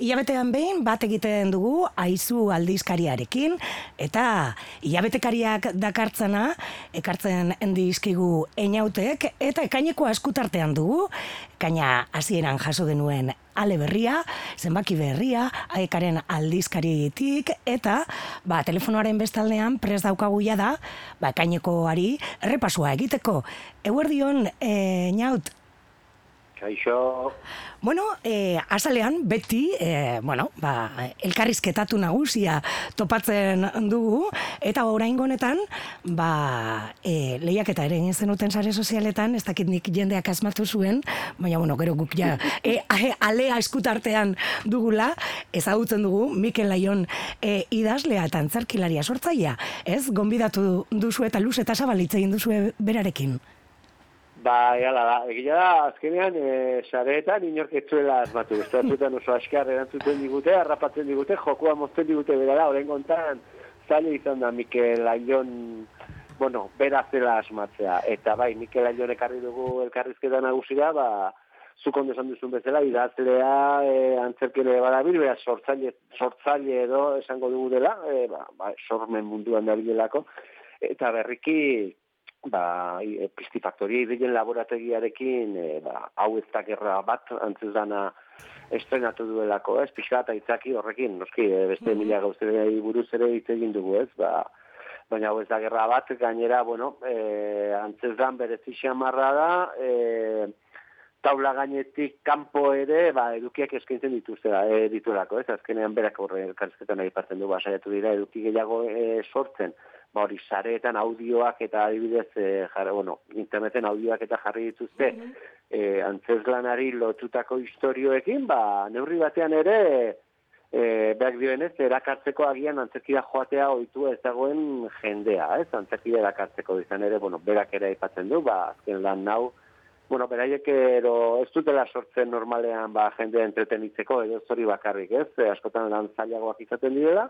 Ilabetean behin bat egiten dugu aizu aldizkariarekin eta ilabetekariak dakartzana ekartzen dizkigu einautek eta ekaineko askutartean dugu kaina hasieran jaso genuen ale berria, zenbaki berria, aekaren aldizkaritik, eta ba, telefonoaren bestaldean prez daukagu da, ba, kainekoari errepasua egiteko. Eguerdion, e, naut, Kaixo. Bueno, eh, azalean, beti, eh, bueno, ba, elkarrizketatu nagusia topatzen dugu, eta orain honetan, ba, eh, lehiak eta ere egin zenuten sare sozialetan, ez dakit nik jendeak asmatu zuen, baina, bueno, gero guk ja, eh, alea eskutartean dugula, ezagutzen dugu, Mikel Laion eh, idazlea eta antzarkilaria sortzaia, ez, gonbidatu duzu eta luz eta zabalitzein duzu berarekin. Ba, egala da, egila da, azkenean, e, sareetan inorketzuela asmatu. Ez da oso askar erantzuten digute, harrapatzen digute, jokua mozten digute bera da, horren kontan, zaila izan da Mikel Aion, bueno, bera zela asmatzea. Eta bai, Mikel Aion ekarri dugu elkarrizketan nagusira, ba, zuk ondo duzun bezala, idazlea, e, antzerkele badabil, bera sortzaile, sortzaile edo esango dugu dela, e, ba, ba, sormen munduan da bilelako, eta berriki, ba, e, pistifaktoria ideien laborategiarekin, e, ba, hau ez da gerra bat, antzuz dana estrenatu duelako, ez, pixka eta itzaki horrekin, noski, e, beste mm mila gauzera buruz ere hitz egin dugu, ez, ba, baina hau ez da gerra bat, gainera, bueno, e, antzuz dan berezi xamarra da, e, taula gainetik kanpo ere, ba, edukiak eskaintzen dituzte, e, dituelako, ez, azkenean berak horre elkarrizketan aipatzen du, ba, saiatu dira, eduki gehiago e, sortzen, ba hori sareetan audioak eta adibidez e, jarri, bueno, interneten audioak eta jarri dituzte mm -hmm. lotutako historioekin, ba neurri batean ere e, behar dioenez, erakartzeko agian antzerkira joatea ohitu ez dagoen jendea, ez? Antzerkira erakartzeko izan ere, bueno, berak ere aipatzen du, ba, azken lan nau, bueno, beraiek ero ez dutela sortzen normalean ba, jendea entretenitzeko, edo zori bakarrik, ez? E, askotan lan zailagoak izaten direla,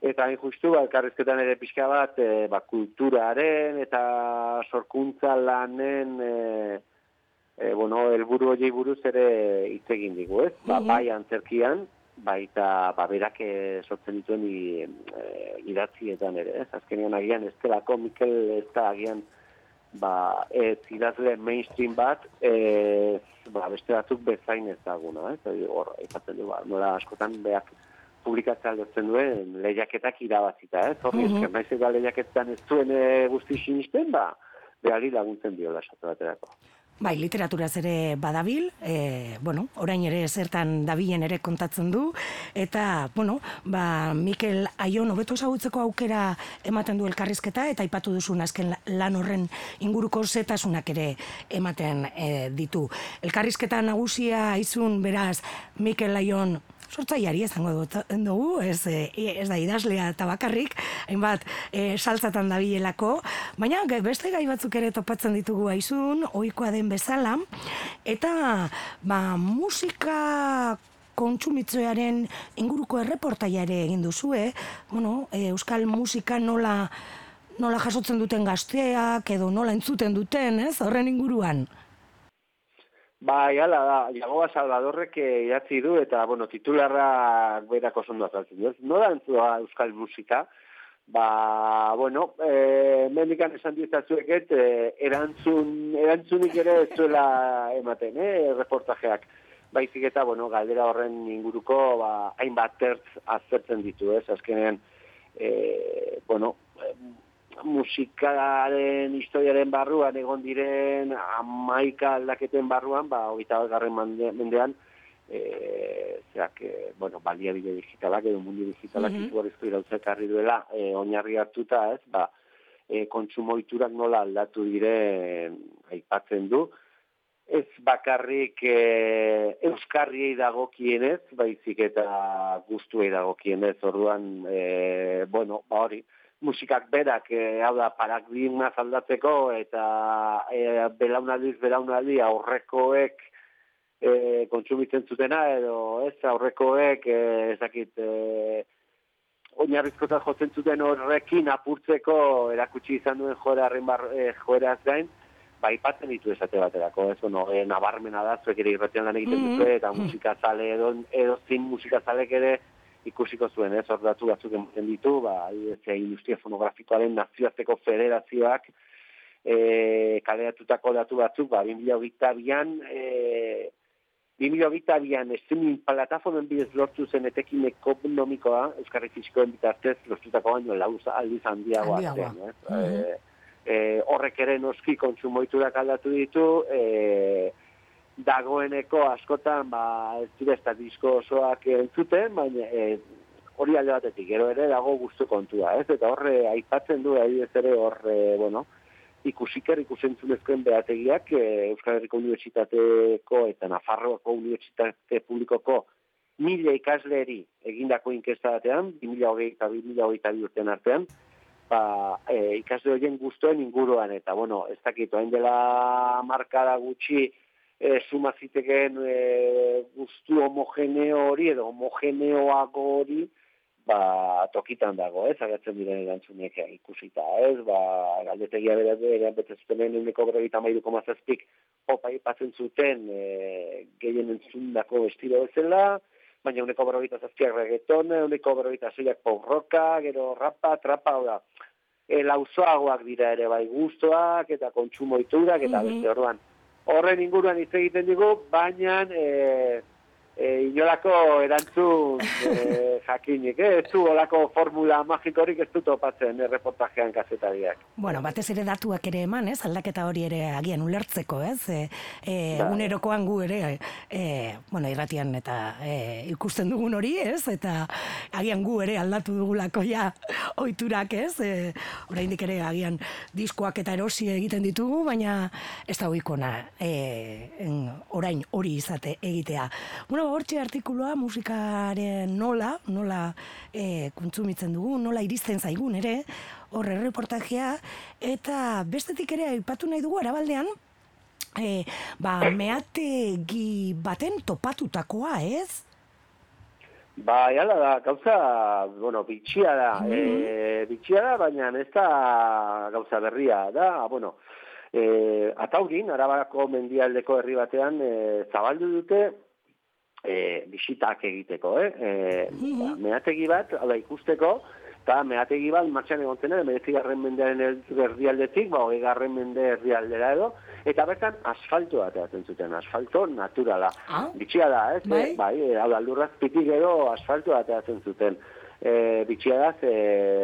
eta hain justu ba, elkarrizketan ere pixka bat e, ba, kulturaren eta sorkuntza lanen e, e, bueno, elburu hori buruz ere hitz egin digu, ez? Ba, mhm. bai antzerkian, baita ba, berak sortzen dituen i, e, idatzietan ere, ez? Azkenean agian ez delako, Mikel ez da agian ba, ez idazle mainstream bat, e, ba, beste batzuk bezain ez daguna, ez? Hor, izaten du, ba, nola askotan beak publikatzea aldotzen duen lehiaketak irabazita, ez? Horri, mm -hmm. naiz eta lehiaketan ez zuen e, guzti sinisten, ba, behari laguntzen diola esatu baterako. Bai, literaturaz ere badabil, e, bueno, orain ere zertan dabilen ere kontatzen du, eta, bueno, ba, Mikel Aion hobeto ezagutzeko aukera ematen du elkarrizketa, eta ipatu duzun azken lan horren inguruko zetasunak ere ematen e, ditu. Elkarrizketa nagusia izun beraz Mikel Aion sortzaiari izango dugu, ez, e, ez da idazlea eta bakarrik, hainbat e, saltzatan dabilelako, baina beste gai batzuk ere topatzen ditugu aizun, ohikoa den bezala, eta ba, musika kontsumitzoaren inguruko erreportaiare egin duzue, bueno, e, euskal musika nola nola jasotzen duten gazteak edo nola entzuten duten, ez, horren inguruan. Bai, ala da, Jagoa Salvadorrek idatzi du, eta, bueno, titularra berako zondo azaltzen. Ez? No da entzua euskal musika, ba, bueno, e, mendikan esan dietzazueket, e, erantzun, erantzunik ere ez zuela ematen, eh, reportajeak. Baizik eta, bueno, galdera horren inguruko, ba, hainbat tertz aztertzen ditu, ez? Azkenean, e, bueno, musikaren historiaren barruan egon diren amaika aldaketen barruan, ba, hogeita garren mendean, e, zeak, e, bueno, baliabide digitalak edo mundu digitalak mm -hmm. duela, e, oinarri hartuta, ez, ba, e, kontsumoiturak nola aldatu dire aipatzen du, ez bakarrik e, euskarriei dagokienez, baizik eta guztuei dagokienez, orduan, e, bueno, ba hori, musikak berak e, hau da paradigma aldatzeko eta e, belaunaldiz belaunaldi aurrekoek e, kontsumitzen zutena edo ez aurrekoek e, ez dakit e, oinarrizkotan jotzen zuten horrekin apurtzeko erakutsi izan duen joera bar, e, joeraz gain bai patzen ditu esate baterako, ez, ono, e, nabarmena da, zuek ere irratian lan egiten mm -hmm. eta musika zale edo, edo zin musika zalek ere ikusiko zuen, ez, hor datu batzuk ematen ditu, ba, ez, industria fonografikoaren nazioarteko federazioak, e, kaleatutako datu batzuk, ba, 2008 bian, e, 2008 bian, streaming plataformen bidez lortu zen etekin ekonomikoa, Euskarri Fizikoen bitartez, lortutako baino, lauz aldiz handiagoa. Handiagoa. Zen, ez? Mm -hmm. e, e, horrek ere noski kontsumoiturak aldatu ditu, e, dagoeneko askotan, ba, ez dira ez disko osoak entzuten, baina e, hori alde batetik, gero ere dago guztu kontua, ez? Eta horre, aipatzen du, ari ez ere horre, bueno, ikusiker ikusentzunezkoen behategiak e, Euskal Herriko Unibertsitateko eta Nafarroako Unibertsitate Publikoko mila ikasleri egindako inkesta batean, 2008 eta 2008 urtean artean, ba, e, ikasle horien guztuen inguruan, eta, bueno, ez dakit, oain dela markada gutxi, e, suma ziteken e, guztu homogeneo hori, edo homogeneoago hori, ba, tokitan dago, ez, agatzen diren erantzunek ikusita, ez, ba, galdetegia bera bera betzuten uneko berregita mairuko mazazpik, opa ipatzen zuten e, gehien entzundako estilo bezala, baina uneko berrogeita zazpiak reggaeton, uneko berrogeita zeiak pop gero rapa, trapa, oda, e, lauzoagoak dira ere bai guztuak eta kontsumoiturak eta mm beste orduan. Horren inguruan hitz egiten digu, baina e, e, inolako erantzun e, jakinik, eh? ez du olako formula magikorik ez du topatzen erreportajean kazetariak. Bueno, batez ere datuak ere eman, ez? Aldaketa hori ere agian ulertzeko, ez? E, e, bai. unerokoan gu ere, e, bueno, irratian eta e, ikusten dugun hori, ez? Eta agian gu ere aldatu dugulako ja oiturak, ez? E, oraindik ere agian diskoak eta erosi egiten ditugu, baina ez da oikona e, orain hori izate egitea. Bueno, hortxe artikuloa musikaren nola, nola e, kontsumitzen dugu, nola iristen zaigun ere, horre reportajea, eta bestetik ere aipatu nahi dugu arabaldean, e, ba, meategi baten topatutakoa, ez? Ba, jala da, gauza, bueno, bitxia da, mm -hmm. bitxia da, baina ez da gauza berria da, bueno, e, ataurin, arabako mendialdeko herri batean, e, zabaldu dute, e, bisitak egiteko, eh? E, ba, meategi bat, ala ikusteko, eta meategi bat martxan egon zene, garren mendearen herrialdetik, ba, hori garren mende herrialdera edo, eta bertan asfalto bat zuten, asfalto naturala. Ah? Bitxia da, ez? Bai, bai e, hau da, lurraz pitik edo asfalto bat zuten. E, bitxia da, ze,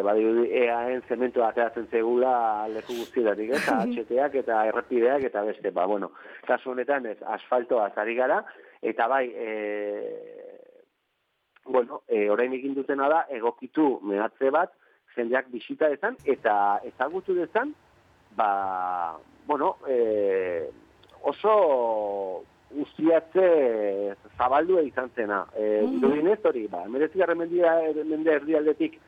badi, eaen zementu ateatzen zegula leku guztietatik, eta HTak eta errepideak eta beste, ba, bueno, kasu honetan ez, asfaltoa zari gara, Eta bai, e, bueno, e, orain egin dutena da, egokitu mehatze bat, jendeak bisita dezan, eta ezagutu dezan, ba, bueno, e, oso ustiatze zabaldua izan zena. E, mm -hmm. hori, ba, emerezik mende erdialdetik,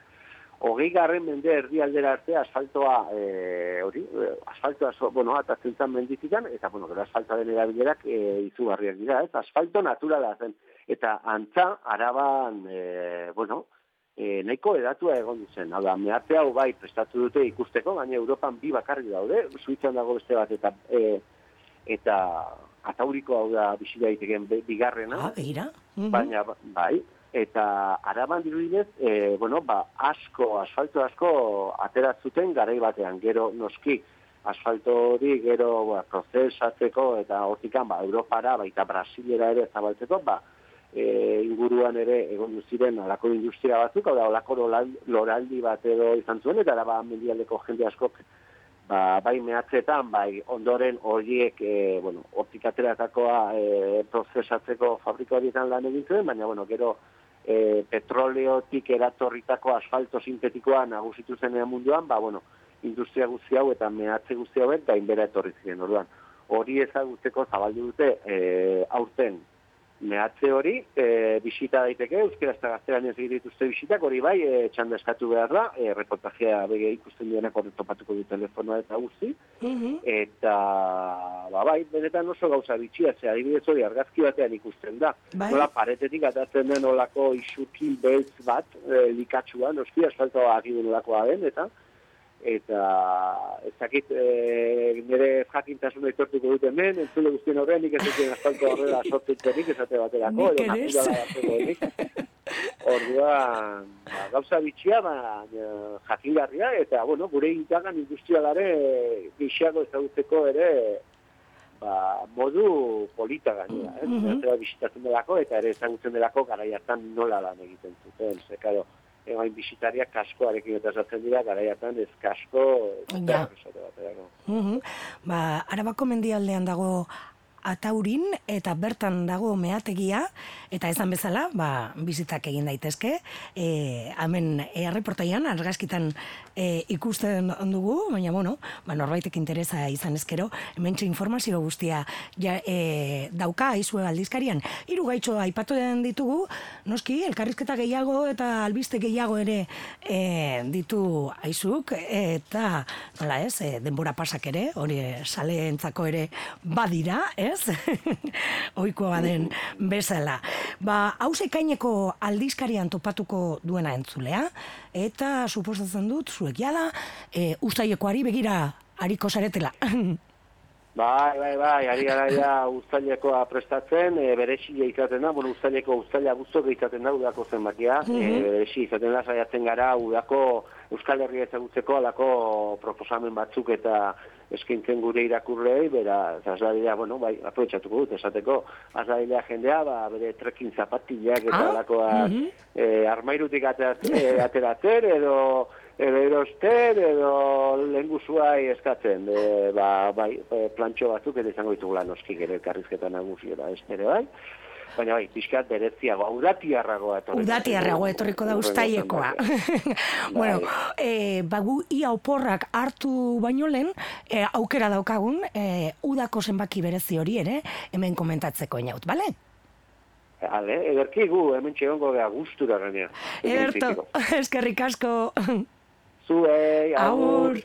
hogei garren mende erdi aldera arte asfaltoa e, hori, asfaltoa so, bueno, atatzen zan mendizikan, eta bueno, gero asfaltoa den erabilerak e, izugarriak dira, ez? Asfalto naturala zen. Eta antza, araban, e, bueno, e, nahiko edatua egon zen. Hau da, meharte hau bai prestatu dute ikusteko, baina Europan bi bakarri daude, suitzan dago beste bat, eta e, eta atauriko hau da bisita daiteken bigarrena. Ah, begira. Baina, bai, eta araban dirudinez, e, bueno, ba, asko, asfalto asko ateratzuten garai batean, gero noski, asfalto hori gero ba, prozesatzeko eta hortikan ba, Europara, baita Brasilera ere zabaltzeko, ba, e, inguruan ere egon ziren alako industria batzuk, hau da, olako loraldi bat edo izan zuen, eta araba mendialdeko jende askok ba, bai mehatzetan, bai ondoren horiek, e, bueno, hortik ateratakoa e, prozesatzeko fabriko horietan lan egin zuen, baina, bueno, gero e, petroleotik eratorritako asfalto sintetikoa nagusitu zenean munduan, ba, bueno, industria guzti hau eta mehatze guzti hauek gainbera etorri ziren orduan. Hori ezagutzeko zabaldu dute e, aurten mehatze hori, e, bisita daiteke, euskera ez da gazteran ez dituzte bisitak, hori bai, e, txanda eskatu behar da, e, reportajea bege ikusten duenak hori topatuko du telefonoa eta guzti, mhm. eta, ba bai, benetan oso gauza bitxia, ze adibidez hori argazki batean ikusten da, bai. nola paretetik atatzen den olako isukin beltz bat, e, likatsuan, noski, asfaltoa agibun olakoa den, eta, eta ez dakit e, nire jakintasuna aitortuko dut hemen, entzule guztien horrean, nik ez dut asfalto horrela sortutzenik, esate baterako, Nik ere ez. Orduan, ba, gauza bitxia, ba, jakingarria, eta, bueno, gure intagan industrialare gixago ezagutzeko ere, ba, modu polita gainera, eh? Mm -hmm. bisitatzen delako, eta ere ezagutzen delako garai hartan nola lan egiten zuten, ze, karo, egoain bisitariak kaskoarekin eta zatzen dira, garaiatan ez kasko, Ja. Mhm. Ba, Arabako mendialdean dago ataurin eta bertan dago meategia eta esan bezala, ba, bizitak egin daitezke. E, hemen e, argazkitan e, ikusten dugu, baina bueno, ba, norbaitek interesa izan ezkero, hementxe informazio guztia ja, e, dauka aizue aldizkarian. Hiru gaitxo aipatu den ditugu, noski, elkarrizketa gehiago eta albiste gehiago ere e, ditu aizuk, eta nola ez, e, denbora pasak ere, hori saleentzako ere badira, ez? Oikoa den bezala. Ba, hause ekaineko aldizkarian topatuko duena entzulea, eta suposatzen dut, zuek jala, e, ustaiekoari begira hariko zaretela. Bai, bai, bai, ari gara ja ustailekoa prestatzen, e, berexia izaten da, bueno, ustaileko ustaila guztok izaten da, udako zenbakia, mm -hmm. e, izaten da, saiatzen gara, udako Euskal Herria ezagutzeko alako proposamen batzuk eta eskintzen gure irakurrei, bera, azadilea, bueno, bai, aprobetsatuko dut, esateko, azadilea jendea, ba, bere trekin zapatillak eta Ah, alakoak mhm. eh, armairutik eh, ateratzen edo edo erosten, edo lenguzuai eskatzen, e, ba, bai, e, plantxo batzuk eta izango ditugula noski gero elkarrizketa nagusiera, ez ere bai, baina bai, pixkat beretziagoa, udatiarragoa etorriko. Udatiarrago etorriko da ustaiekoa. bueno, e, bagu ia oporrak hartu baino lehen, e, aukera daukagun, e, udako zenbaki berezi hori ere, hemen komentatzeko inaut, bale? Ale, ederki gu, hemen txegongo gea gustura gainea. Ederto, eskerrik asko. Zuei, Agur. agur.